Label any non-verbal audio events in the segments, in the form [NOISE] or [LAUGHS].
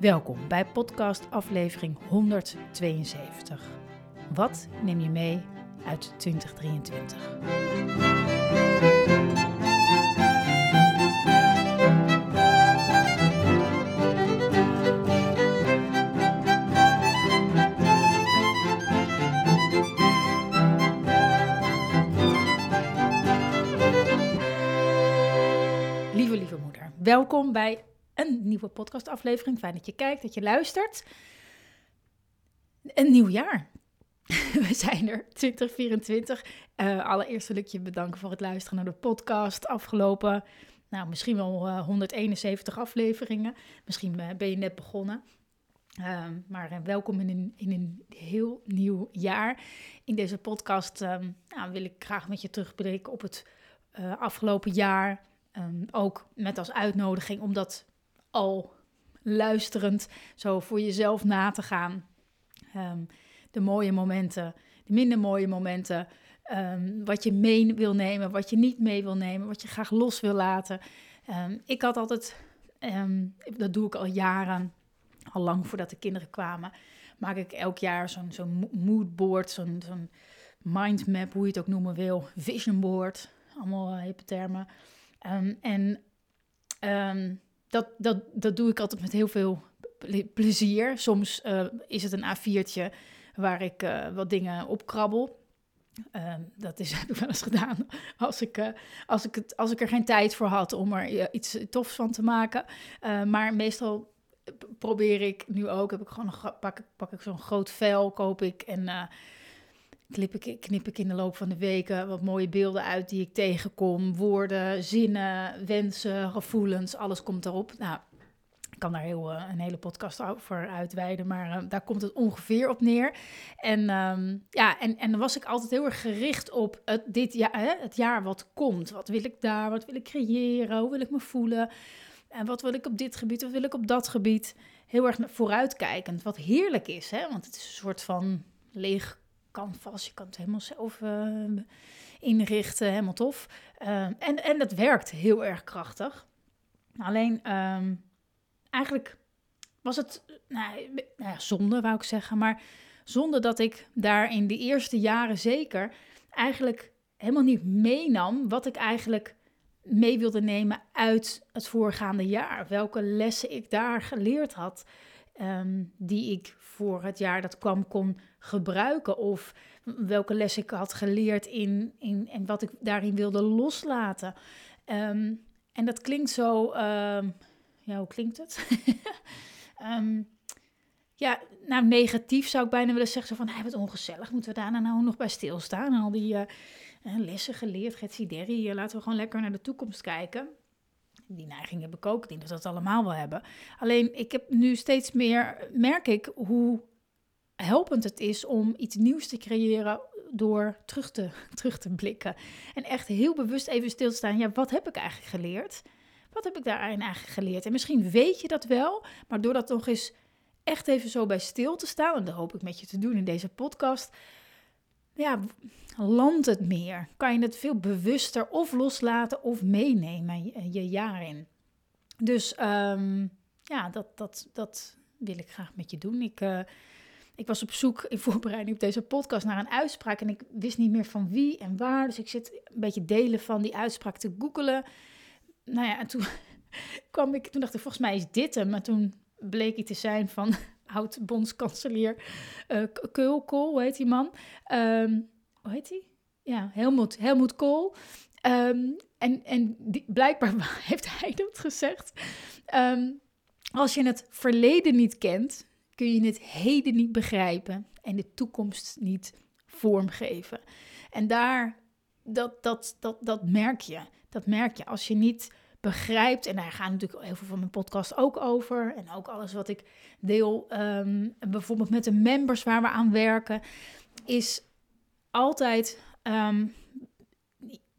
Welkom bij podcast aflevering 172. Wat neem je mee uit 2023? Lieve, lieve moeder, welkom bij een nieuwe podcastaflevering. Fijn dat je kijkt, dat je luistert. Een nieuw jaar. [LAUGHS] We zijn er, 2024. Uh, allereerst wil ik je bedanken voor het luisteren naar de podcast. Afgelopen, nou misschien wel uh, 171 afleveringen. Misschien uh, ben je net begonnen. Um, maar welkom in een, in een heel nieuw jaar. In deze podcast um, nou, wil ik graag met je terugblikken op het afgelopen jaar. Um, ook met als uitnodiging om dat al luisterend zo voor jezelf na te gaan. Um, de mooie momenten, de minder mooie momenten. Um, wat je mee wil nemen, wat je niet mee wil nemen, wat je graag los wil laten. Um, ik had altijd, dat doe ik al jaren, al lang voordat de kinderen kwamen, maak ik elk jaar zo'n zo'n moodboard, zo'n zo'n mindmap, hoe je het ook noemen wil, vision board, allemaal uh, termen. en dat, dat, dat doe ik altijd met heel veel plezier. Soms uh, is het een A4'tje waar ik uh, wat dingen opkrabbel. Uh, dat is, [LAUGHS] heb ik wel eens gedaan als ik, uh, als, ik het, als ik er geen tijd voor had om er iets tofs van te maken. maar meestal probeer ik nu ook, heb ik gewoon pak, pak ik zo'n groot vel, koop ik en knip ik, ik in de loop van de weken wat mooie beelden uit die ik tegenkom. Woorden, zinnen, wensen, gevoelens, alles komt erop. Nou, ik kan daar heel, uh, een hele podcast over uitweiden, maar uh, daar komt het ongeveer op neer. En, um, ja, en, en dan was ik altijd heel erg gericht op het, dit jaar, hè, het jaar wat komt. Wat wil ik daar, wat wil ik creëren, hoe wil ik me voelen? En wat wil ik op dit gebied, wat wil ik op dat gebied? Heel erg vooruitkijkend, wat heerlijk is, hè? want het is een soort van leeg canvas. Je kan het helemaal zelf uh, inrichten, helemaal tof. Uh, en, en dat werkt heel erg krachtig. Alleen, um, eigenlijk was het nou, nou ja, zonde, wou ik zeggen. Maar zonder dat ik daar in de eerste jaren zeker eigenlijk helemaal niet meenam wat ik eigenlijk mee wilde nemen uit het voorgaande jaar. Welke lessen ik daar geleerd had, um, die ik voor het jaar dat kwam kon gebruiken. Of welke les ik had geleerd in, in, en wat ik daarin wilde loslaten. Um, en dat klinkt zo. Um, ja, hoe klinkt het? um, [LAUGHS] ja, nou, negatief zou ik bijna willen zeggen. Van, hij wat ongezellig. Moeten we daar nou nog bij stilstaan? En al die uh, lessen geleerd, Getsideri. Uh, laten we gewoon lekker naar de toekomst kijken. Die neiging heb ik ook. Ik denk dat we dat allemaal wel hebben. Alleen, ik heb nu steeds meer, merk ik hoe helpend het is om iets nieuws te creëren door terug te, [LAUGHS] terug te blikken. En echt heel bewust even stil te staan. Ja, wat heb ik eigenlijk geleerd? Wat heb ik daarin eigenlijk geleerd? En misschien weet je dat wel, maar door dat nog eens echt even zo bij stil te staan, en dat hoop ik met je te doen in deze podcast, ja, landt het meer. Kan je het veel bewuster of loslaten of meenemen je, je jaar in. Dus um, ja, dat, dat, dat wil ik graag met je doen. Ik, uh, ik was op zoek in voorbereiding op deze podcast naar een uitspraak en ik wist niet meer van wie en waar. Dus ik zit een beetje delen van die uitspraak te googelen. Nou ja, en toen [LAUGHS] kwam ik, toen dacht ik, volgens mij is dit hem. Maar toen bleek hij te zijn van oud-bondskanselier uh, Keul, Kool, hoe heet die man? Um, hoe heet hij? Ja, Helmoet, Helmoet Kool. Um, en en blijkbaar [LAUGHS] heeft hij dat gezegd. Um, als je het verleden niet kent, kun je het heden niet begrijpen en de toekomst niet vormgeven. En daar, dat, dat, dat, dat merk je. Dat merk je als je niet begrijpt, en daar gaan natuurlijk heel veel van mijn podcast ook over, en ook alles wat ik deel, ehm, bijvoorbeeld met de members waar we aan werken, is altijd um,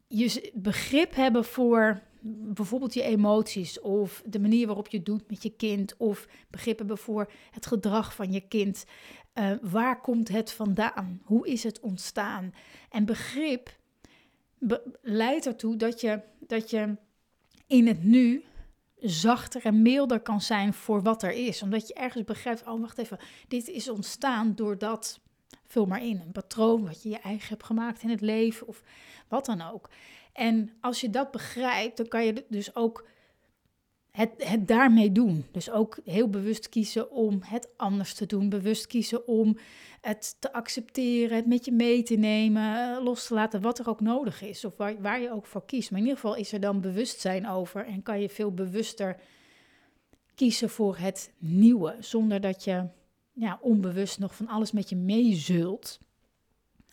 je begrip hebben voor bijvoorbeeld je emoties of de manier waarop je doet met je kind of begrip hebben voor het gedrag van je kind. Uh, waar komt het vandaan? Hoe is het ontstaan? En begrip leidt ertoe dat je, dat je in het nu zachter en milder kan zijn voor wat er is. Omdat je ergens begrijpt, oh wacht even, dit is ontstaan doordat, vul maar in, een patroon wat je je eigen hebt gemaakt in het leven of wat dan ook. En als je dat begrijpt, dan kan je dus ook het, het daarmee doen. Dus ook heel bewust kiezen om het anders te doen. Bewust kiezen om het te accepteren, het met je mee te nemen, eh, los te laten, wat er ook nodig is. Of waar, waar je ook voor kiest. Maar in ieder geval is er dan bewustzijn over en kan je veel bewuster kiezen voor het nieuwe. Zonder dat je ja, onbewust nog van alles met je meezult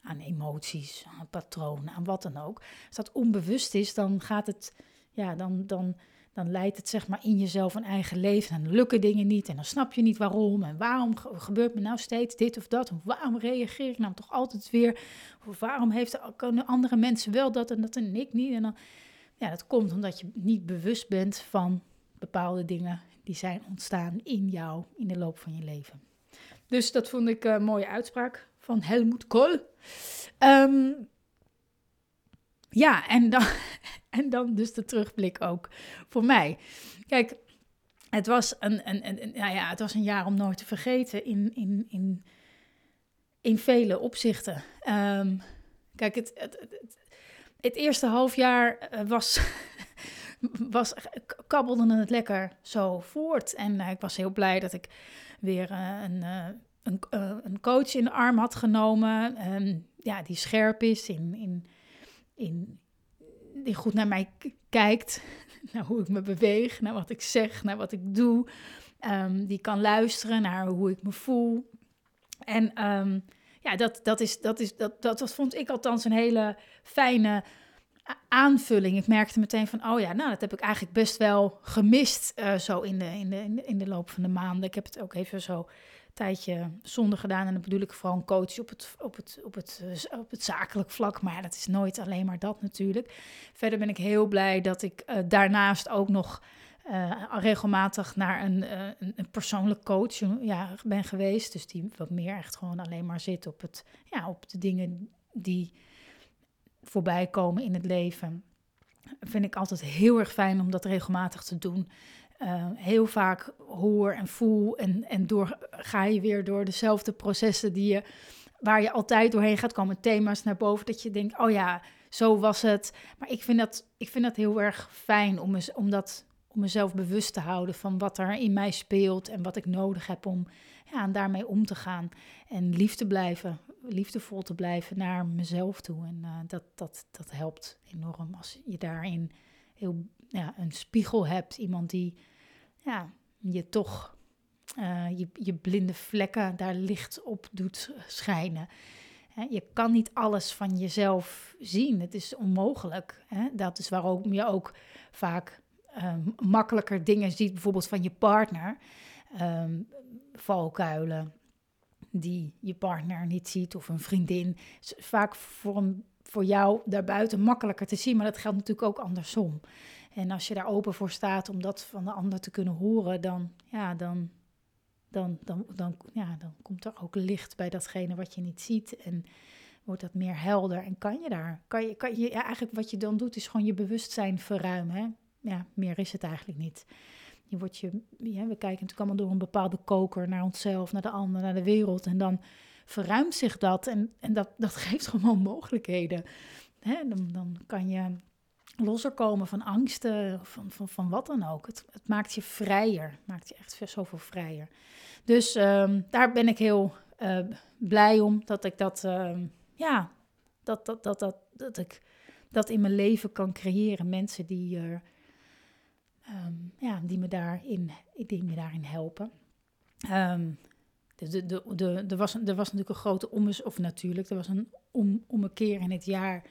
aan emoties, aan patronen, aan wat dan ook. Als dat onbewust is, dan gaat het, ja, dan, dan, dan leidt het zeg maar in jezelf een eigen leven. En dan lukken dingen niet en dan snap je niet waarom. En waarom gebeurt me nou steeds dit of dat? Of waarom reageer ik nou toch altijd weer? Of waarom heeft, kunnen andere mensen wel dat en dat en ik niet? En dan, ja, dat komt omdat je niet bewust bent van bepaalde dingen die zijn ontstaan in jou in de loop van je leven. Dus dat vond ik een mooie uitspraak van Helmoet Kool. Ehm, ja, en dan, [LAUGHS] en dan dus de terugblik ook voor mij. Kijk, het was een, een, nou ja, het was een jaar om nooit te vergeten in, in, in, in vele opzichten. Ehm, kijk, het, het, het, eerste half jaar eh, was, [LAUGHS] was, kabbelde het lekker zo voort. En uh, ik was heel blij dat ik weer uh, een een, een coach in de arm had genomen. Um, ja, die scherp is, in, in, in, die goed naar mij kijkt. [LAUGHS] Naar hoe ik me beweeg, naar wat ik zeg, naar wat ik doe. Um, die kan luisteren naar hoe ik me voel. En um, ja, dat, dat, is, dat, is, dat, dat, dat vond ik althans een hele fijne aanvulling. Ik merkte meteen van, oh ja, nou, dat heb ik eigenlijk best wel gemist uh, zo in de, in, de, in de loop van de maanden. Ik heb het ook even zo tijdje zonder gedaan. En dan bedoel ik vooral een coach op het, op het, op het, eh, op het zakelijk vlak. Maar dat is nooit alleen maar dat natuurlijk. Verder ben ik heel blij dat ik uh, daarnaast ook nog uh, regelmatig naar een, een, een, persoonlijk coach ja, ben geweest. Dus die wat meer echt gewoon alleen maar zit op, het, ja, op de dingen die voorbij komen in het leven. Vind ik altijd heel erg fijn om dat regelmatig te doen. Uh, heel vaak hoor en voel en, en door, ga je weer door dezelfde processen die je, waar je altijd doorheen gaat komen, thema's naar boven, dat je denkt, oh ja, zo was het. Maar ik vind dat, ik vind dat heel erg fijn om, om, dat, om mezelf bewust te houden van wat er in mij speelt en wat ik nodig heb om ja, daarmee om te gaan. En lief te blijven, liefdevol te blijven naar mezelf toe. En uh, dat, dat, dat helpt enorm als je daarin heel ja, een spiegel hebt. Iemand die ja, je toch uh, je, je blinde vlekken daar licht op doet schijnen. je kan niet alles van jezelf zien. Het is onmogelijk. Dat is waarom je ook vaak um, makkelijker dingen ziet, bijvoorbeeld van je partner. Um, valkuilen die je partner niet ziet of een vriendin. Vaak voor, een, voor jou daarbuiten makkelijker te zien, maar dat geldt natuurlijk ook andersom. En als je daar open voor staat om dat van de ander te kunnen horen, dan, ja, dan, dan, dan, dan, ja, dan komt er ook licht bij datgene wat je niet ziet. En wordt dat meer helder. En kan je daar, kan je, kan je, ja, eigenlijk wat je dan doet, is gewoon je bewustzijn verruimen. Hè? Ja, meer is het eigenlijk niet. Je wordt je, we kijken natuurlijk allemaal door een bepaalde koker naar onszelf, naar de ander, naar de wereld. En dan verruimt zich dat. En, en dat, dat [LAUGHS] geeft gewoon mogelijkheden. Hè? Dan, dan kan je losser komen van angsten, van, van, van wat dan ook. Het, het maakt je vrijer, maakt je echt zoveel vrijer. Dus um, daar ben ik heel uh, blij om dat ik dat, um, ja, dat, dat, dat, dat, dat ik dat in mijn leven kan creëren. Mensen die, uh, um, ja, die, me, daarin, die me daarin helpen. De, de, de, de, er, was, er was natuurlijk een grote ommes, of natuurlijk, er was een om, een keer in het jaar,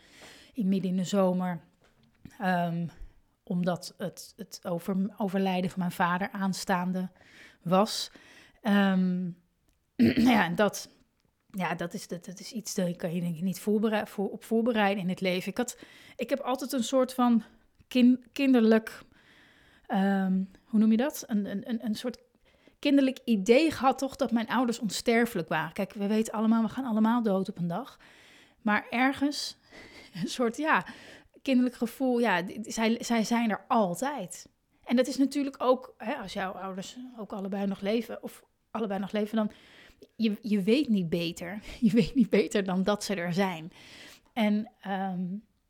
in midden in de zomer, Um, omdat het, het over, overlijden van mijn vader aanstaande was. Ehm, [CLEARS THROAT] ja, en dat, ja, dat is, dat, dat is iets dat kan je denk ik niet voorbereid, voor, op voorbereiden in het leven. Ik, had, ik heb altijd een soort van kin, kinderlijk, ehm, hoe noem je dat? Een, een, een soort kinderlijk idee gehad toch dat mijn ouders onsterfelijk waren. Kijk, we weten allemaal, we gaan allemaal dood op een dag. Maar ergens [LAUGHS] een soort, ja, kinderlijk gevoel, ja, zij, zij zijn er altijd. En dat is natuurlijk ook, hè, als jouw ouders ook allebei nog leven, of allebei nog leven, dan je, je weet niet beter. [LAUGHS] Je weet niet beter dan dat ze er zijn. En ehm,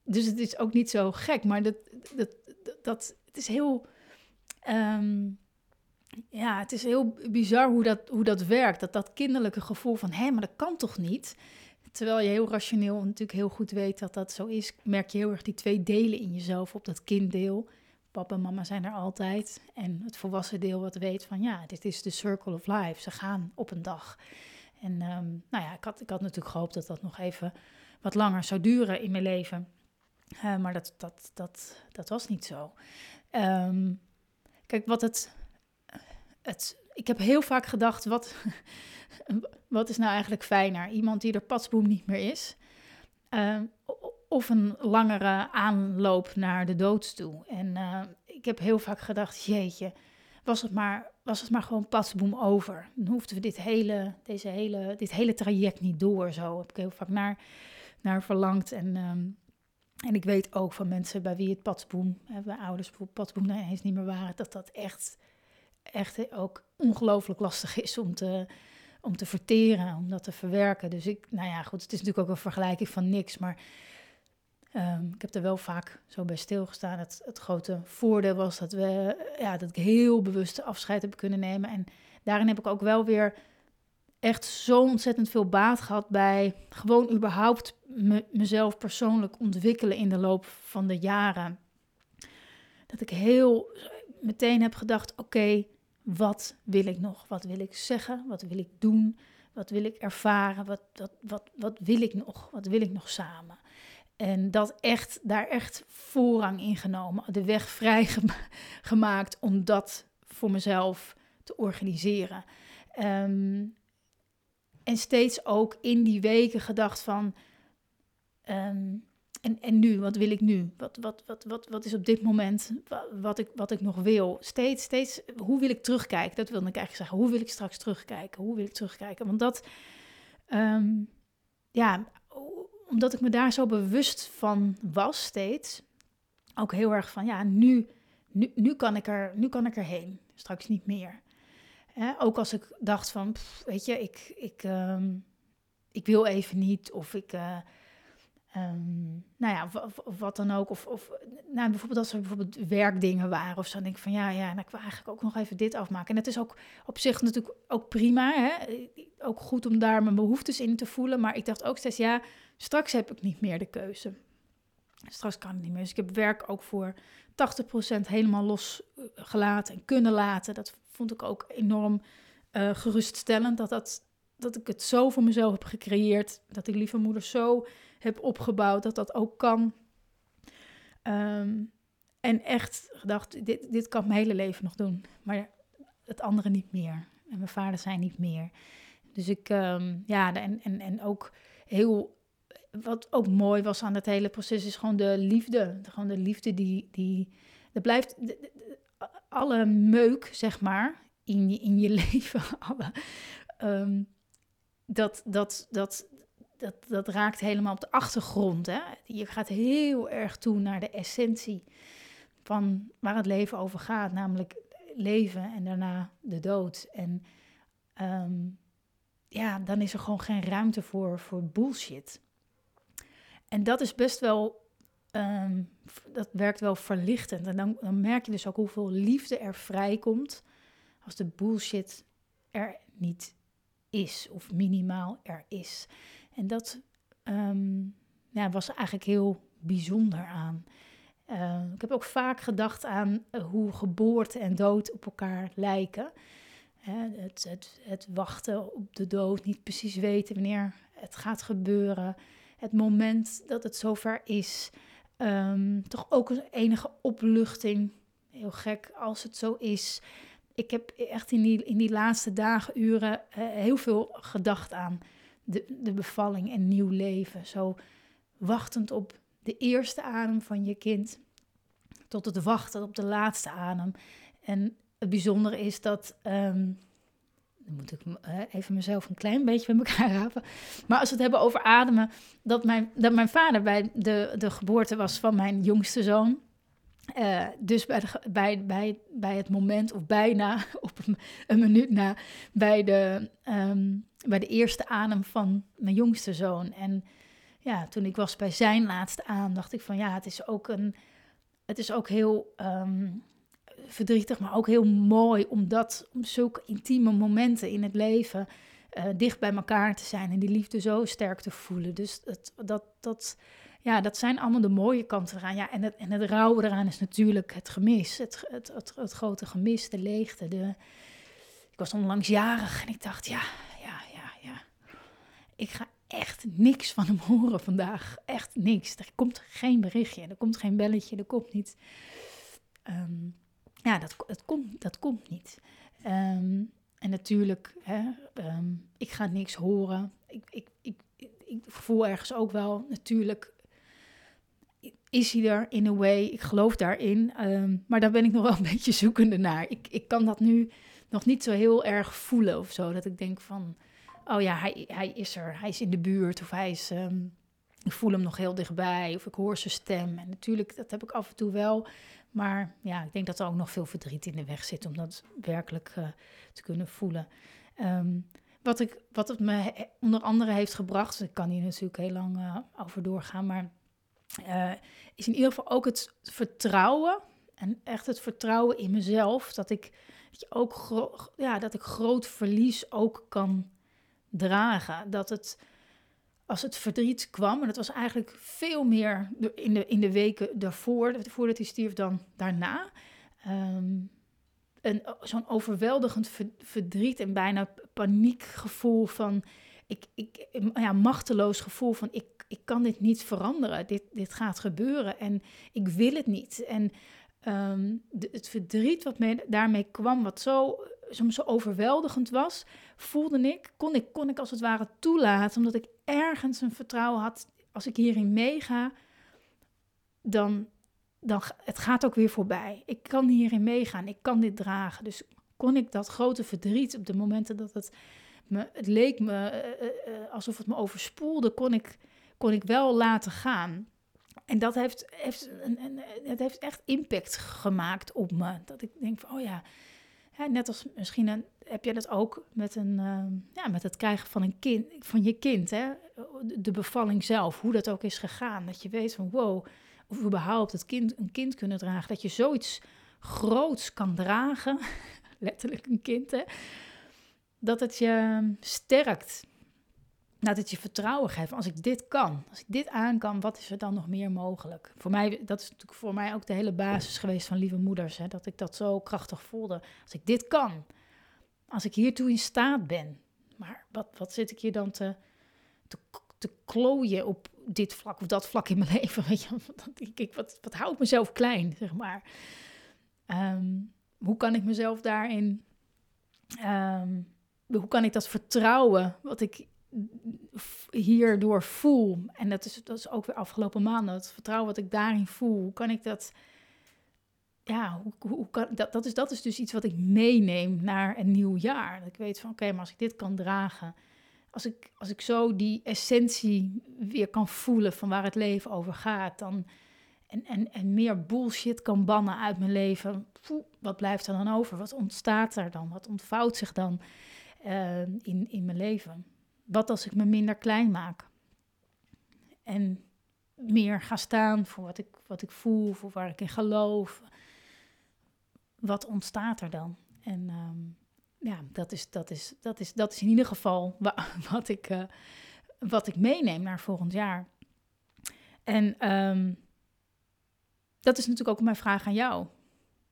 dus het is ook niet zo gek, maar dat, dat, dat, het is heel. Ehm, ja, het is heel bizar hoe dat, hoe dat werkt. Dat dat kinderlijke gevoel van, hé, maar dat kan toch niet? Terwijl je heel rationeel natuurlijk heel goed weet dat dat zo is, merk je heel erg die twee delen in jezelf op dat kinddeel. Papa en mama zijn er altijd. En het volwassen deel wat weet van ja, dit is de circle of life. Ze gaan op een dag. En um, nou ja, ik had, ik had natuurlijk gehoopt dat dat nog even wat langer zou duren in mijn leven. Uh, maar dat, dat, dat, dat was niet zo. Um, kijk, wat het, Ik heb heel vaak gedacht: wat, [LAUGHS] wat is nou eigenlijk fijner? Iemand die er patsboom niet meer is. Uh, of een langere aanloop naar de dood toe. En uh, ik heb heel vaak gedacht, jeetje, was het maar, was het maar gewoon patsboom over. Dan hoefden we dit hele, deze hele, dit hele traject niet door. Zo heb ik heel vaak naar, naar verlangd. En, um, en ik weet ook van mensen bij wie het patsboom, hè, bij ouders bijvoorbeeld patsboom nou eens niet meer waren, dat dat echt, echt ook ongelooflijk lastig is om te, om te verteren, om dat te verwerken. Dus ik, nou ja, goed, het is natuurlijk ook een vergelijking van niks, maar um, ik heb er wel vaak zo bij stilgestaan. Het, het grote voordeel was dat, we, ja, dat ik heel bewust afscheid heb kunnen nemen. En daarin heb ik ook wel weer echt zo ontzettend veel baat gehad bij gewoon überhaupt me, mezelf persoonlijk ontwikkelen in de loop van de jaren. Dat ik heel meteen heb gedacht: oké, wat wil ik nog? Wat wil ik zeggen? Wat wil ik doen? Wat wil ik ervaren? Wat, wat, wat, wat wil ik nog? Wat wil ik nog samen? En dat echt, daar echt voorrang in genomen. De weg [LAUGHS] vrij gemaakt om dat voor mezelf te organiseren. Um, en steeds ook in die weken gedacht van. Um, en, en nu, wat wil ik nu? Wat, wat, wat, wat, wat is op dit moment wat ik, wat ik nog wil? Steeds, steeds, hoe wil ik terugkijken? Dat wilde ik eigenlijk zeggen. Hoe wil ik straks terugkijken? Hoe wil ik terugkijken? Want dat, um, ja, omdat ik me daar zo bewust van was steeds. Ook heel erg van, ja, nu, nu, nu, kan, ik er, nu kan ik erheen. Straks niet meer. ook als ik dacht van, weet je, ik, ik, um, ik wil even niet. Of ik... Uh, Um, nou ja, of, wat dan ook. Of, of nou, bijvoorbeeld als er bijvoorbeeld werkdingen waren of zo. Denk ik van ja, ja, nou, ik wil eigenlijk ook nog even dit afmaken. En het is ook op zich natuurlijk ook prima. Hè? Ook goed om daar mijn behoeftes in te voelen. Maar ik dacht ook steeds, ja, straks heb ik niet meer de keuze. Straks kan het niet meer. Dus ik heb werk ook voor 80% helemaal losgelaten en kunnen laten. Dat vond ik ook enorm uh, geruststellend. Dat, dat, dat ik het zo voor mezelf heb gecreëerd. Dat ik lieve moeder zo heb opgebouwd, dat dat ook kan. Um, en echt gedacht, dit, dit kan mijn hele leven nog doen. Maar het andere niet meer. En mijn vader zijn niet meer. Dus ik, um, ja, en, en, en ook heel, wat ook mooi was aan het hele proces, is gewoon de liefde. Gewoon de liefde die, die er blijft, alle meuk, zeg maar, in je, in je [LAUGHS] leven, alle, um, dat, dat, dat, dat, dat raakt helemaal op de achtergrond. Hè? Je gaat heel erg toe naar de essentie van waar het leven over gaat, namelijk leven en daarna de dood. En um, ja, dan is er gewoon geen ruimte voor, voor bullshit. En dat is best wel, um, dat werkt wel verlichtend. En dan, dan merk je dus ook hoeveel liefde er vrijkomt als de bullshit er niet is, of minimaal er is. En dat um, ja, was eigenlijk heel bijzonder aan. Uh, ik heb ook vaak gedacht aan uh, hoe geboorte en dood op elkaar lijken. Het, het, het, wachten op de dood, niet precies weten wanneer het gaat gebeuren. Het moment dat het zover is. Ehm, toch ook een enige opluchting. Heel gek als het zo is. Ik heb echt in die, in die laatste dagen, uren eh, heel veel gedacht aan de, de bevalling en nieuw leven. Zo wachtend op de eerste adem van je kind tot het wachten op de laatste adem. En het bijzondere is dat. Ehm, dan moet ik even mezelf een klein beetje bij elkaar [LAUGHS] rapen. Maar als we het hebben over ademen, dat mijn, dat mijn vader bij de, de geboorte was van mijn jongste zoon. Uh, dus bij, bij, bij, bij het moment, of bijna [LAUGHS] op een, minuut na, bij de, um, bij de eerste adem van mijn jongste zoon. En ja, toen ik was bij zijn laatste adem, dacht ik van ja, het is ook een, het is ook heel um, verdrietig, maar ook heel mooi om dat, om zulke intieme momenten in het leven uh, dicht bij elkaar te zijn en die liefde zo sterk te voelen. Dus het, dat, dat, ja, dat zijn allemaal de mooie kanten eraan. Ja, en het, en het rauwe eraan is natuurlijk het gemis, het, het, het, grote gemis, de leegte. De... Ik was onlangs jarig en ik dacht, ja, ja, ja, ja. Ik ga echt niks van hem horen vandaag. Echt niks. Er komt geen berichtje, er komt geen belletje, er komt niet. Um, ja, dat, dat, komt, dat komt niet. Um, en natuurlijk, hè, um, ik ga niks horen. Ik, ik, ik, ik, voel ergens ook wel, natuurlijk is hij er in a way. Ik geloof daarin. Um, maar daar ben ik nog wel [LAUGHS] een beetje zoekende naar. Ik, ik kan dat nu nog niet zo heel erg voelen of zo. Dat ik denk van, oh ja, hij, hij is er. Hij is in de buurt of hij is... ik voel hem nog heel dichtbij of ik hoor zijn stem. En natuurlijk, dat heb ik af en toe wel. Maar ja, ik denk dat er ook nog veel verdriet in de weg zit om dat werkelijk uh, te kunnen voelen. Um, wat, ik, wat het me onder andere heeft gebracht, ik kan hier natuurlijk heel lang uh, over doorgaan, maar uh, is in ieder geval ook het vertrouwen en echt het vertrouwen in mezelf, dat ik, ook ja, dat ik groot verlies ook kan dragen. Dat het, als het verdriet kwam, en dat was eigenlijk veel meer in de, in de weken daarvoor, voordat hij stierf, dan daarna. Um, zo'n overweldigend verdriet en bijna paniekgevoel van, ik, ik, ja, machteloos gevoel van, ik, ik kan dit niet veranderen, dit, dit gaat gebeuren en ik wil het niet. En de, het verdriet wat me daarmee kwam, wat zo soms zo overweldigend was, voelde ik, kon ik, kon ik als het ware toelaten, omdat ik ergens een vertrouwen had, als ik hierin meega, dan, dan het gaat ook weer voorbij. Ik kan hierin meegaan, ik kan dit dragen. Dus kon ik dat grote verdriet op de momenten dat het me, het leek me uh, uh, alsof het me overspoelde, kon ik, kon ik wel laten gaan. En dat heeft, heeft, een, het heeft echt impact gemaakt op me. Dat ik denk van, oh ja, net als misschien een, heb je dat ook met, een, uh, ja, met het krijgen van, een kind, van je kind. Hè? De bevalling zelf, hoe dat ook is gegaan. Dat je weet van wow, of überhaupt het kind, een kind kunnen dragen. Dat je zoiets groots kan dragen, [LAUGHS] letterlijk een kind, hè? dat het je sterkt dat het je vertrouwen geeft. Als ik dit kan, als ik dit aan kan, wat is er dan nog meer mogelijk? Voor mij, dat is natuurlijk voor mij ook de hele basis geweest van Lieve Moeders. Hè, dat ik dat zo krachtig voelde. Als ik dit kan, als ik hiertoe in staat ben. Maar wat, wat zit ik hier dan te, te, te klooien op dit vlak of dat vlak in mijn [LAUGHS] leven? Weet je, ik, wat, wat houdt mezelf klein, zeg maar. Um, hoe kan ik mezelf daarin... Um, hoe kan ik dat vertrouwen wat ik hierdoor voel. En dat is, dat is ook weer afgelopen maanden. Het vertrouwen wat ik daarin voel. Hoe kan ik dat. Ja, hoe, hoe kan, dat, dat, is, dat is dus iets wat ik meeneem naar een nieuw jaar. Dat ik weet van oké, maar als ik dit kan dragen. Als ik, als ik zo die essentie weer kan voelen van waar het leven over gaat. Dan, en, en, en meer bullshit kan bannen uit mijn leven. wat blijft er dan over? Wat ontstaat er dan? Wat ontvouwt zich dan uh, in, in mijn leven? Wat als ik me minder klein maak? En meer ga staan voor wat ik, wat ik voel, voor waar ik in geloof. Wat ontstaat er dan? En um, ja, dat is, dat, is, dat, is, dat is in ieder geval [LAUGHS] wat ik, uh, wat ik meeneem naar volgend jaar. En um, dat is natuurlijk ook mijn vraag aan jou.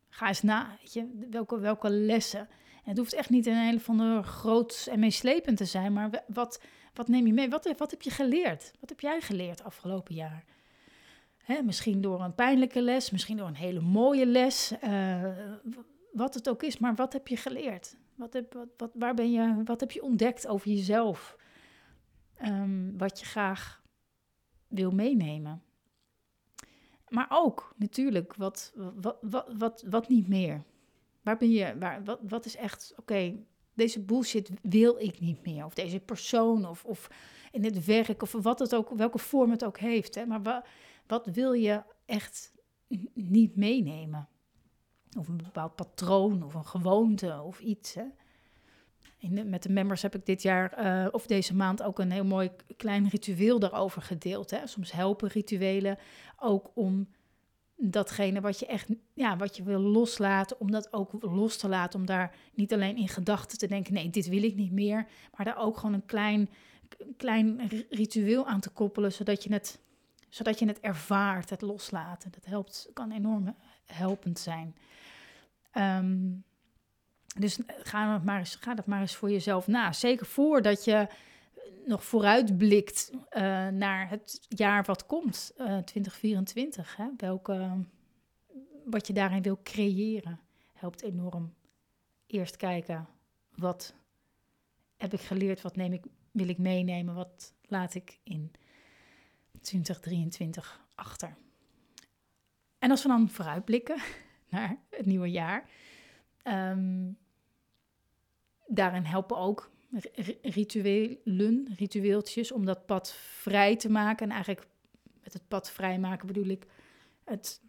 Ga eens na, weet je, welke, welke lessen het hoeft echt niet een hele van de groot en meeslepend te zijn, maar wat, wat neem je mee? Wat, wat heb je geleerd? Wat heb jij geleerd afgelopen jaar? Misschien door een pijnlijke les, misschien door een hele mooie les. Uh, wat het ook is, maar wat heb je geleerd? Wat heb, wat, waar ben je, wat heb je ontdekt over jezelf? Um, wat je graag wil meenemen. Maar ook natuurlijk, wat, wat, wat, wat niet meer? Waar ben je, waar, wat, wat is echt, oké, deze bullshit wil ik niet meer. Of deze persoon, of, of in het werk, of wat het ook, welke vorm het ook heeft. Hè? Maar wat, wat wil je echt niet meenemen? Of een bepaald patroon, of een gewoonte, of iets. Hè? In met de members heb ik dit jaar uh, of deze maand ook een heel mooi klein ritueel daarover gedeeld. Hè? Soms helpen rituelen ook om datgene wat je echt, ja, wat je wil loslaten, om dat ook los te laten. Om daar niet alleen in gedachten te denken, nee, dit wil ik niet meer. Maar daar ook gewoon een klein, klein ritueel aan te koppelen, zodat je het, zodat je het ervaart, het loslaten. Dat helpt, kan enorm helpend zijn. Um, dus ga het, maar eens, ga dat maar eens voor jezelf na. Zeker voordat je nog vooruitblikt uh, naar het jaar wat komt, uh, eh, 2024. Hè? Welke, wat je daarin wil creëren, helpt enorm. Eerst kijken, wat heb ik geleerd, wat neem ik, wil ik meenemen, wat laat ik in 2023 achter. En als we dan vooruitblikken [LAUGHS] naar het nieuwe jaar, um, daarin helpen ook rituelen, ritueeltjes, om dat pad vrij te maken. En eigenlijk met het pad vrijmaken bedoel ik het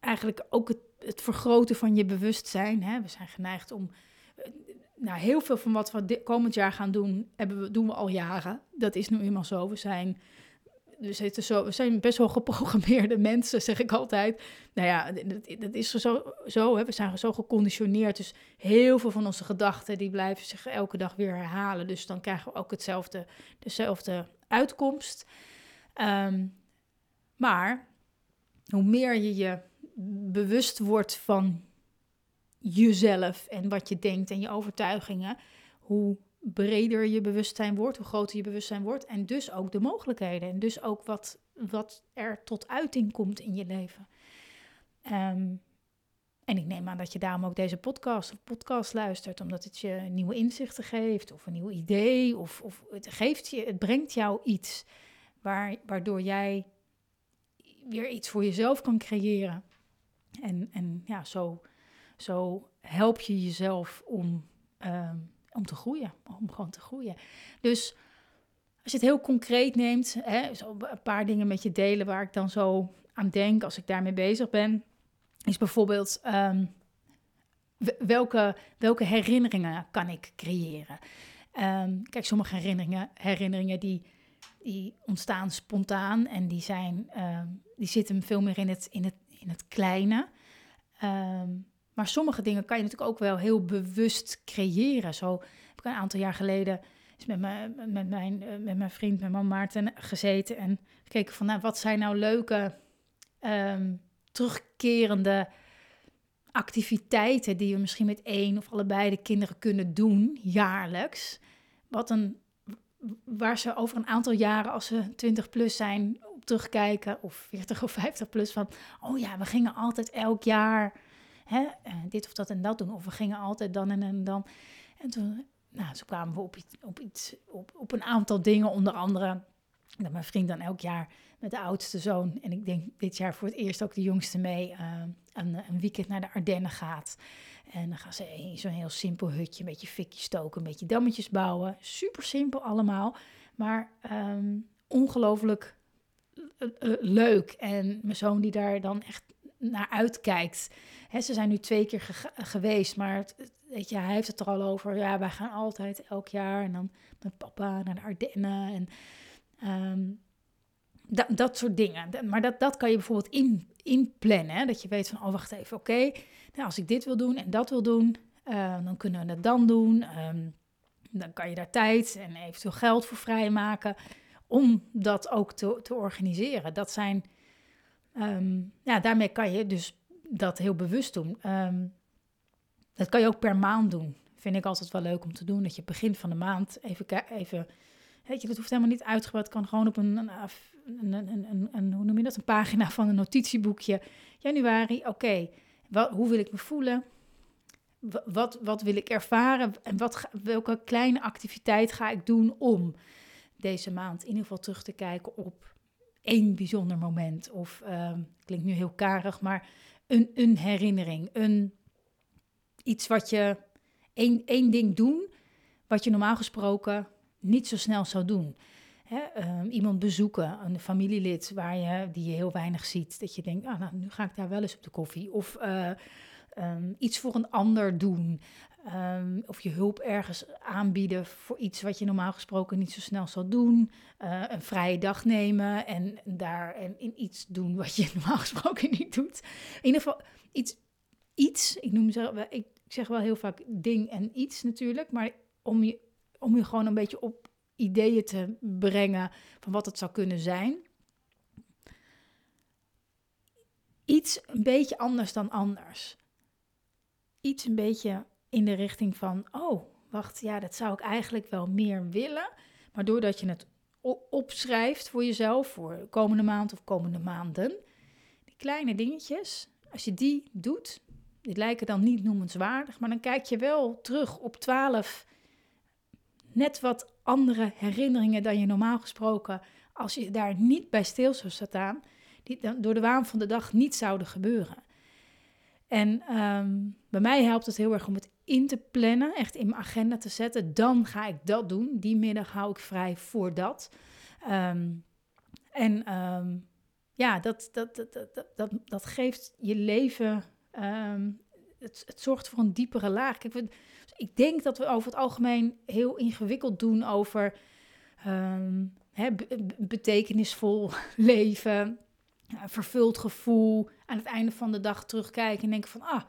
eigenlijk ook het, vergroten van je bewustzijn. Hè? We zijn geneigd om. Eh, nou, heel veel van wat we komend jaar gaan doen, hebben doen we al jaren. Dat is nu eenmaal zo. We zijn we, zitten zo, we zijn best wel geprogrammeerde [LAUGHS] mensen, zeg ik altijd. Nou ja, dat, dat is zo, zo hè? we zijn zo geconditioneerd. Dus heel veel van onze gedachten, die blijven zich elke dag weer herhalen. Dus dan krijgen we ook hetzelfde, dezelfde uitkomst. Ehm, maar hoe meer je je bewust wordt van jezelf en wat je denkt en je overtuigingen, hoe breder je bewustzijn wordt, hoe groter je bewustzijn wordt. En dus ook de mogelijkheden. En dus ook wat, wat er tot uiting komt in je leven. Um, en ik neem aan dat je daarom ook deze podcast of podcast luistert, omdat het je nieuwe inzichten geeft, of een nieuw idee, of, of het geeft je, het brengt jou iets waar, waardoor jij weer iets voor jezelf kan creëren. En, en ja, zo, zo help je jezelf om um, om te groeien, om gewoon te groeien. Dus als je het heel concreet neemt, hè, zo een paar dingen met je delen waar ik dan zo aan denk als ik daarmee bezig ben, is bijvoorbeeld um, welke, welke herinneringen kan ik creëren? Um, kijk, sommige herinneringen, herinneringen die, die ontstaan spontaan en die, zijn, um, die zitten veel meer in het, in het, in het kleine. Maar sommige dingen kan je natuurlijk ook wel heel bewust creëren. Zo heb ik een aantal jaar geleden met, mijn, met, mijn, eh, met mijn vriend, mijn Maarten, gezeten en gekeken van nou, wat zijn nou leuke um, terugkerende activiteiten die we misschien met één of allebei de kinderen kunnen doen jaarlijks. Wat een, waar ze over een aantal jaren, als ze 20 plus zijn, op terugkijken, of 40 of 50 plus, van oh ja, we gingen altijd elk jaar hè, eh, dit of dat en dat doen. Of we gingen altijd dan en, en dan. En toen, nou, zo kwamen we op iets, op, iets op, een aantal dingen, onder andere dat mijn vriend dan elk jaar met de oudste zoon, en ik denk dit jaar voor het eerst ook de jongste mee, uh, een, een, weekend naar de Ardennen gaat. En dan gaan ze in zo'n heel simpel hutje, een beetje fikjes stoken, een beetje dammetjes bouwen. Super simpel allemaal, maar um, ongelooflijk uh, leuk. En mijn zoon die daar dan echt naar uitkijkt. Ze zijn nu twee keer geweest, maar weet je, hij heeft het er al over. Ja, wij gaan altijd elk jaar en dan met papa naar de Ardennen en um, dat, dat soort dingen. Maar dat, dat kan je bijvoorbeeld in, inplannen. Dat je weet van, oh wacht even, oké, nou, als ik dit wil doen en dat wil doen, uh, dan kunnen we het dan doen. Um, dan kan je daar tijd en eventueel geld voor vrijmaken om dat ook te, te organiseren. Dat zijn Um, ja, daarmee kan je dus dat heel bewust doen. Um, dat kan je ook per maand doen. Vind ik altijd wel leuk om te doen. Dat je begin van de maand even, even Weet je, dat hoeft helemaal niet uitgebreid. Kan gewoon op een, een, een, een, hoe noem je dat, een pagina van een notitieboekje. Januari, oké, hoe wil ik me voelen? Wat, wat wil ik ervaren? En wat, welke kleine activiteit ga ik doen om deze maand in ieder geval terug te kijken op één bijzonder moment? Of, uh, klinkt nu heel karig, maar een, een herinnering. Een, iets wat je, één, één ding doen, wat je normaal gesproken niet zo snel zou doen. Hè, ehm, iemand bezoeken, een familielid waar je, die je heel weinig ziet. Dat je denkt, ah, nou, nu ga ik daar wel eens op de koffie. Of uh, um, iets voor een ander doen. Um, of je hulp ergens aanbieden voor iets wat je normaal gesproken niet zo snel zal doen. Uh, een vrije dag nemen en daar en in iets doen wat je [LAUGHS] normaal gesproken niet doet. In ieder geval iets, iets ik noem ik zeg wel heel vaak ding en iets natuurlijk, maar om je, om je gewoon een beetje op ideeën te brengen van wat het zou kunnen zijn. Iets een beetje anders dan anders. Iets een beetje in de richting van, oh, wacht, ja, dat zou ik eigenlijk wel meer willen. Maar doordat je het opschrijft voor jezelf, voor komende maand of komende maanden, die kleine dingetjes, als je die doet, die lijken dan niet noemenswaardig, maar dan kijk je wel terug op twaalf net wat andere herinneringen dan je normaal gesproken, als je daar niet bij stil zou staan, die dan door de waan van de dag niet zouden gebeuren. En ehm, bij mij helpt het heel erg om het in te plannen, echt in mijn agenda te zetten. Dan ga ik dat doen. Die middag hou ik vrij voor dat. Ehm, en ehm, ja, dat, dat, dat, dat, dat, dat geeft je leven. het, het zorgt voor een diepere laag. Kijk, ik denk dat we over het algemeen heel ingewikkeld doen over hè, betekenisvol [LAUGHS] leven vervuld gevoel. Aan het einde van de dag terugkijken en denken van, ah,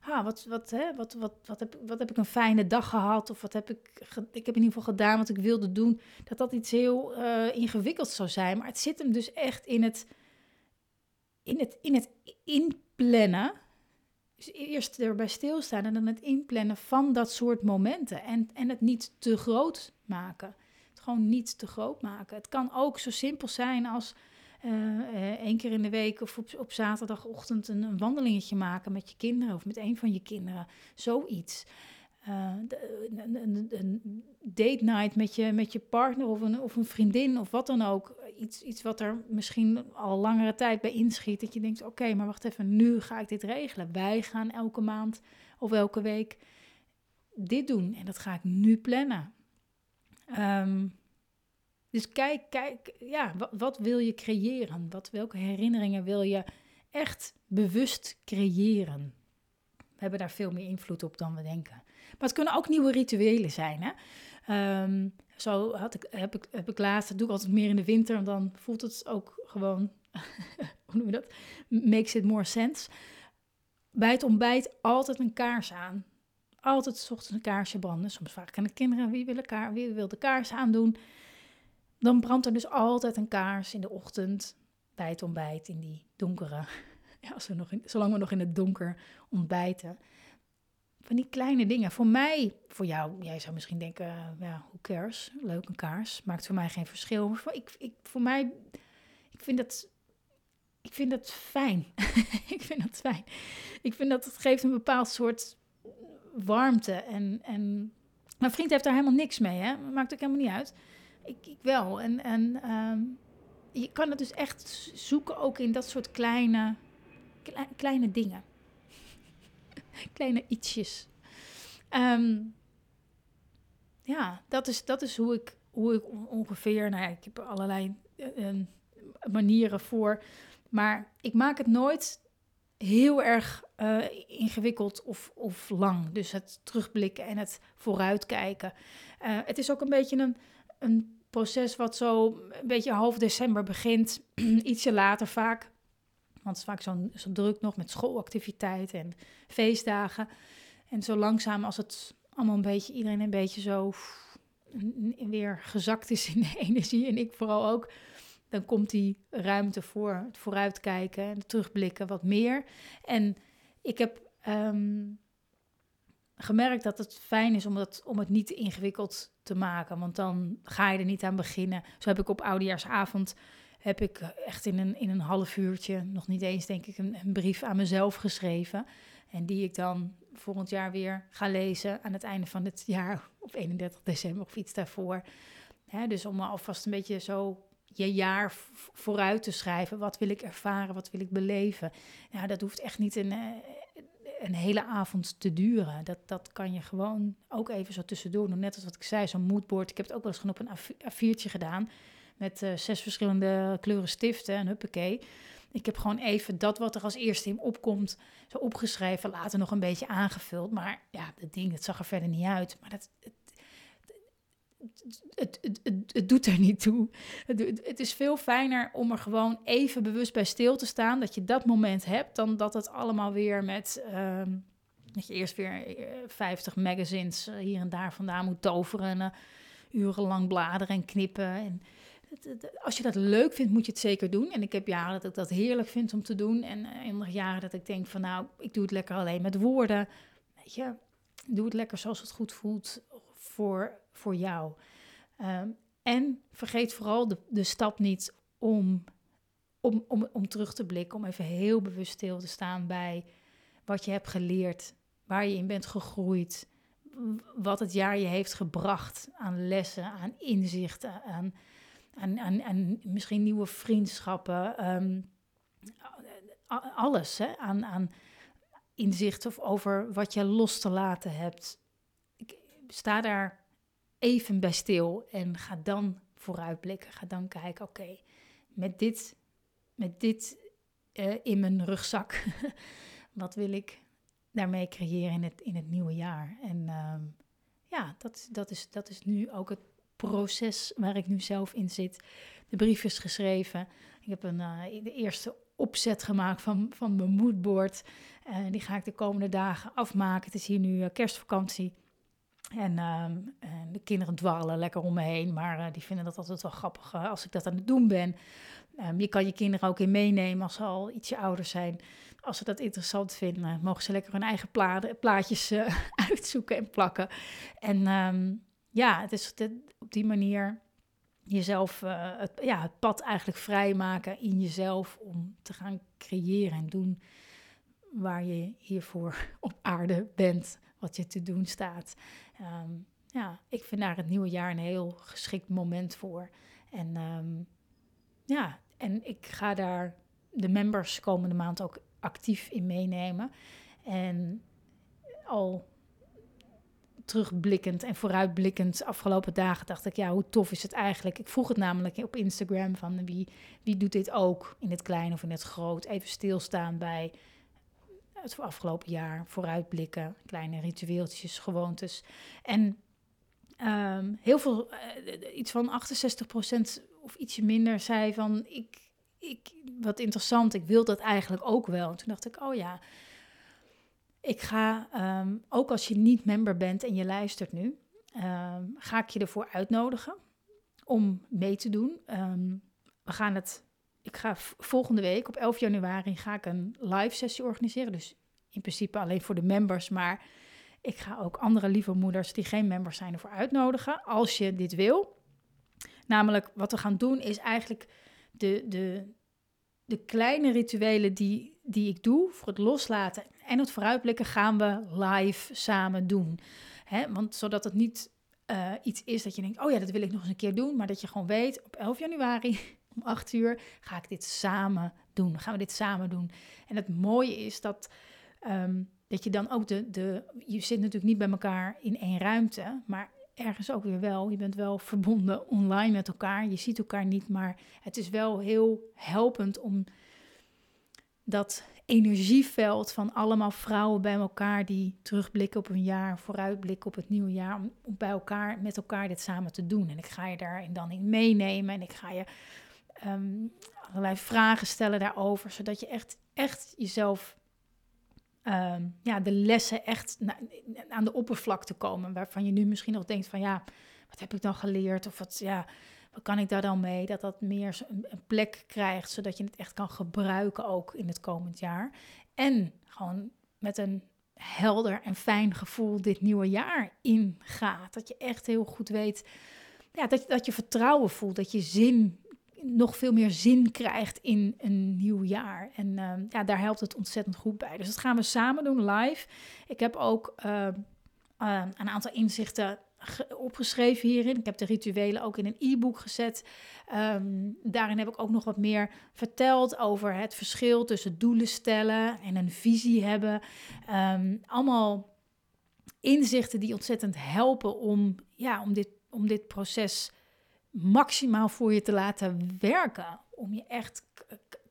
ah wat, wat, hè, wat, wat, wat, heb, wat heb ik een fijne dag gehad? Of wat heb ik, ik heb in ieder geval gedaan wat ik wilde doen. Dat dat iets heel uh, ingewikkeld zou zijn. Maar het zit hem dus echt in het, in het, in het inplannen. Dus eerst erbij stilstaan en dan het inplannen van dat soort momenten. En, en het niet te groot maken. Het gewoon niet te groot maken. Het kan ook zo simpel zijn als één keer in de week of op, zaterdagochtend een, een, wandelingetje maken met je kinderen of met een van je kinderen. Zoiets. Uh, een, een, date night met je, met je partner of een, of een vriendin of wat dan ook. Iets, iets wat er misschien al langere tijd bij inschiet. Dat je denkt, oké, maar wacht even, nu ga ik dit regelen. Wij gaan elke maand of elke week dit doen. En dat ga ik nu plannen. Um, dus kijk, kijk, ja, wat, wat, wil je creëren? Wat, welke herinneringen wil je echt bewust creëren? We hebben daar veel meer invloed op dan we denken. Maar het kunnen ook nieuwe rituelen zijn. Hè? Ehm, zo had ik, heb, ik, heb ik laatst, doe ik altijd meer in de winter, want dan voelt het ook gewoon, [LAUGHS] hoe noem je dat? Makes it more sense. Bij het ontbijt altijd een kaars aan. Altijd s ochtends een kaarsje branden. Soms vraag ik aan de kinderen wie wil, wie wil de kaars aandoen dan brandt er dus altijd een kaars in de ochtend bij het ontbijt in die donkere, [LAUGHS] ja, als we nog zolang we nog in het donker ontbijten. Van die kleine dingen. Voor mij, voor jou, jij zou misschien denken, ja, hoe cares? Leuk een kaars, maakt voor mij geen verschil. Voor, ik, ik, voor mij, ik vind dat, ik vind dat fijn. [LAUGHS] ik vind dat fijn. Ik vind dat het geeft een bepaald soort warmte. En, en mijn vriend heeft daar helemaal niks mee, hè? Maakt ook helemaal niet uit ik, ik wel. En, en ehm, je kan het dus echt zoeken ook in dat soort kleine, kleine dingen. [LAUGHS] kleine ietsjes. Ehm, ja, dat is, dat is hoe, ik, hoe ik ongeveer... Nou ja, ik heb allerlei uh, manieren voor. Maar ik maak het nooit heel erg uh, ingewikkeld of, of lang. Dus het terugblikken en het vooruitkijken. Uh, het is ook een beetje een, een proces wat zo een beetje half december begint, [CLEARS THROAT] ietsje later vaak. Want het is vaak zo'n zo druk nog met schoolactiviteiten en feestdagen. En zo langzaam als het allemaal een beetje, iedereen een beetje zo weer gezakt is in de [LAUGHS] energie en ik vooral ook, dan komt die ruimte voor het vooruitkijken en terugblikken wat meer. En ik heb um, gemerkt dat het fijn is om het, om het niet ingewikkeld te maken. Want dan ga je er niet aan beginnen. Zo heb ik op oudejaarsavond heb ik echt in een, in een half uurtje, nog niet eens denk ik, een, een brief aan mezelf geschreven. En die ik dan volgend jaar weer ga lezen aan het einde van het jaar, op 31 december of iets daarvoor. dus om alvast een beetje zo je jaar vooruit te schrijven. Wat wil ik ervaren? Wat wil ik beleven? Ja, dat hoeft echt niet een, eh, een hele avond te duren. Dat, dat kan je gewoon ook even zo tussendoor doen. Net als wat ik zei, zo'n moodboard. Ik heb het ook wel eens gewoon op een A4'tje gedaan. Met uh, zes verschillende kleuren stiften en huppakee. Ik heb gewoon even dat wat er als eerste in opkomt, zo opgeschreven, later nog een beetje aangevuld. Maar ja, dat ding, het zag er verder niet uit. Maar dat, het, het, het, het, het, doet er niet toe. Het, is veel fijner om er gewoon even bewust bij stil te staan. Dat je dat moment hebt, dan dat het allemaal weer met. Ehm, dat je eerst weer 50 eh, magazines eh, hier en daar vandaan moet toveren. En, uh, urenlang bladeren en knippen. En als je dat leuk vindt, moet je het zeker doen. En ik heb jaren dat ik dat heerlijk vind om te doen. En andere jaren dat ik denk van nou, ik doe het lekker alleen met woorden. Weet je, doe het lekker zoals het goed voelt voor, voor jou. Ehm, en vergeet vooral de, de stap niet om, om, om, om terug te blikken, om even heel bewust stil te staan bij wat je hebt geleerd, waar je in bent gegroeid, wat het jaar je heeft gebracht aan lessen, aan inzichten, aan, aan, aan, aan misschien nieuwe vriendschappen, ehm, alles hè, aan, aan inzichten over wat je los te laten hebt. Ik sta daar even bij stil en ga dan vooruitblikken. Ga dan kijken, oké, met dit, met dit uh, in mijn rugzak, [LAUGHS] wat wil ik daarmee creëren in het, in het nieuwe jaar? En uh, ja, dat, dat, is, dat is nu ook het proces waar ik nu zelf in zit. De brief is geschreven. Ik heb een, uh, de eerste opzet gemaakt van, van mijn moodboard. Uh, die ga ik de komende dagen afmaken. Het is hier nu kerstvakantie. En, ehm, en, de kinderen dwarrelen lekker om me heen, maar uh, die vinden dat altijd wel grappig uh, als ik dat aan het doen ben. Um, je kan je kinderen ook in meenemen als ze al ietsje ouder zijn. Als ze dat interessant vinden, mogen ze lekker hun eigen plaatjes uh, [LAUGHS] uitzoeken en plakken. En um, ja, het is op die manier jezelf, het, ja, het pad eigenlijk vrijmaken in jezelf om te gaan creëren en doen waar je hiervoor [LAUGHS] op aarde bent, wat je te doen staat. Ehm, ja, ik vind daar het nieuwe jaar een heel geschikt moment voor. En um, ja, en ik ga daar de members komende maand ook actief in meenemen. En al terugblikkend en vooruitblikkend afgelopen dagen dacht ik, ja, hoe tof is het eigenlijk? Ik vroeg het namelijk op Instagram van wie, wie doet dit ook in het klein of in het groot? Even stilstaan bij het afgelopen jaar, vooruitblikken, kleine ritueeltjes, gewoontes. En um, heel veel, uh, iets van 68% of ietsje minder zei van, ik, ik, wat interessant, ik wil dat eigenlijk ook wel. En toen dacht ik, oh ja, ik ga, um, ook als je niet member bent en je luistert nu, um, ga ik je ervoor uitnodigen om mee te doen. we gaan het ik ga volgende week op 11 januari ga ik een live sessie organiseren. Dus in principe alleen voor de members. Maar ik ga ook andere lieve moeders die geen members zijn ervoor uitnodigen. Als je dit wil. Namelijk wat we gaan doen is eigenlijk de, de, de kleine rituelen die, die ik doe voor het loslaten en het vooruitblikken gaan we live samen doen. Hè? Want zodat het niet uh, iets is dat je denkt, oh ja, dat wil ik nog eens een keer doen. Maar dat je gewoon weet, op 11 januari om 8 uur ga ik dit samen doen. gaan we dit samen doen. En het mooie is dat, um, dat je dan ook de, de... Je zit natuurlijk niet bij elkaar in één ruimte, maar ergens ook weer wel. Je bent wel verbonden online met elkaar. Je ziet elkaar niet, maar het is wel heel helpend om dat energieveld van allemaal vrouwen bij elkaar die terugblikken op een jaar, vooruitblikken op het nieuwe jaar, om, om bij elkaar met elkaar dit samen te doen. En ik ga je daarin dan in meenemen en ik ga je um, allerlei vragen stellen daarover, zodat je echt, echt jezelf, um, ja, de lessen echt aan de oppervlakte komen, waarvan je nu misschien nog denkt van ja, wat heb ik dan geleerd of wat, ja, wat kan ik daar dan mee? Dat dat meer een plek krijgt, zodat je het echt kan gebruiken ook in het komend jaar. En gewoon met een helder en fijn gevoel dit nieuwe jaar ingaat. Dat je echt heel goed weet ja, dat, dat je vertrouwen voelt, dat je zin, nog veel meer zin krijgt in een nieuw jaar. En uh, ja, daar helpt het ontzettend goed bij. Dus dat gaan we samen doen live. Ik heb ook uh, uh, een aantal inzichten opgeschreven hierin. Ik heb de rituelen ook in een e-book gezet. Um, daarin heb ik ook nog wat meer verteld over het verschil tussen doelen stellen en een visie hebben. Allemaal inzichten die ontzettend helpen om, ja, om, dit, om dit proces maximaal voor je te laten werken. Om je echt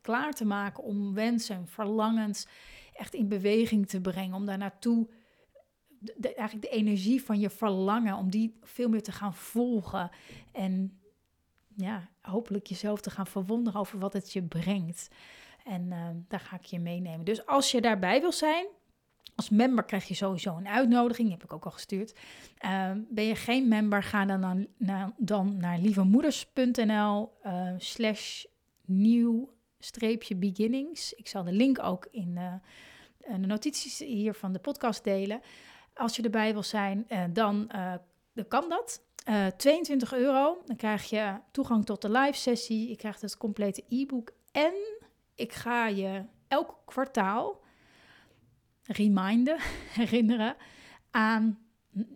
klaar te maken om wensen, verlangens echt in beweging te brengen. Om daar naartoe eigenlijk de energie van je verlangen, om die veel meer te gaan volgen. En ja, hopelijk jezelf te gaan verwonderen over wat het je brengt. En uh, daar ga ik je meenemen. Dus als je daarbij wil zijn, als member krijg je sowieso een uitnodiging, die heb ik ook al gestuurd. Uh, ben je geen member, ga dan, naar, dan naar lievemoeders.nl uh, slash nieuw streepje beginnings. Ik zal de link ook in uh, de notities hier van de podcast delen. Als je erbij wil zijn, uh, dan, dan kan dat. 22 euro. Dan krijg je toegang tot de live sessie. Je krijgt het complete e-book. En ik ga je elk kwartaal reminden, [LAUGHS] herinneren aan,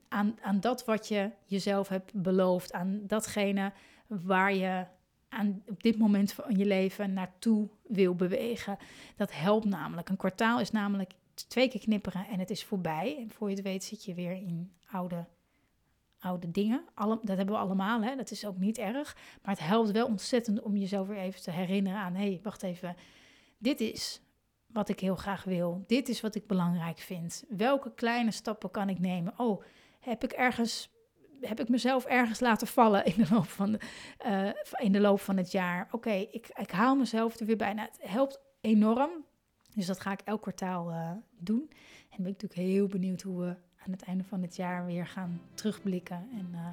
aan, aan dat wat je jezelf hebt beloofd. Aan datgene waar je aan, op dit moment van je leven naartoe wil bewegen. Dat helpt namelijk. Een kwartaal is namelijk twee keer knipperen en het is voorbij. En voor je het weet zit je weer in oude, oude dingen. Alle, dat hebben we allemaal, hè? dat is ook niet erg. Maar het helpt wel ontzettend om jezelf weer even te herinneren aan... hé, hey, wacht even, dit is wat ik heel graag wil. Dit is wat ik belangrijk vind. Welke kleine stappen kan ik nemen? Oh, heb ik ergens heb ik mezelf ergens laten vallen in de loop van, de, uh, in de loop van het jaar. Oké, ik, ik haal mezelf er weer bij. Het helpt enorm. Dus dat ga ik elk kwartaal uh, doen. En ben ik natuurlijk heel benieuwd hoe we aan het einde van het jaar weer gaan terugblikken. En uh,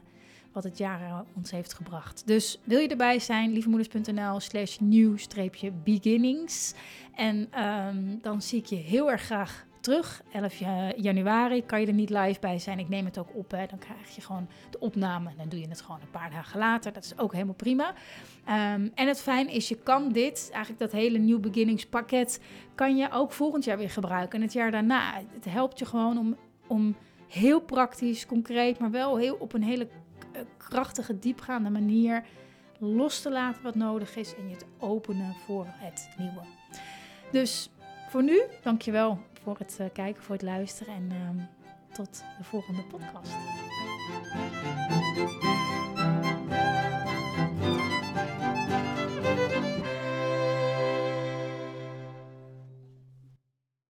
wat het jaar ons heeft gebracht. Dus wil je erbij zijn, lievemoeders.nl slash nieuw-beginnings. En um, dan zie ik je heel erg graag terug. 11 januari kan je er niet live bij zijn. Ik neem het ook op. Hè. Dan krijg je gewoon de opname. En dan doe je het gewoon een paar dagen later. Dat is ook helemaal prima. Um, en het fijn is, je kan dit, eigenlijk dat hele New Beginnings pakket, kan je ook volgend jaar weer gebruiken. En het jaar daarna. Het helpt je gewoon om, om heel praktisch, concreet, maar wel heel op een hele eh, krachtige, diepgaande manier los te laten wat nodig is en je te openen voor het nieuwe. Dus voor nu, dankjewel voor het uh, kijken, voor het luisteren en uh, tot de volgende podcast.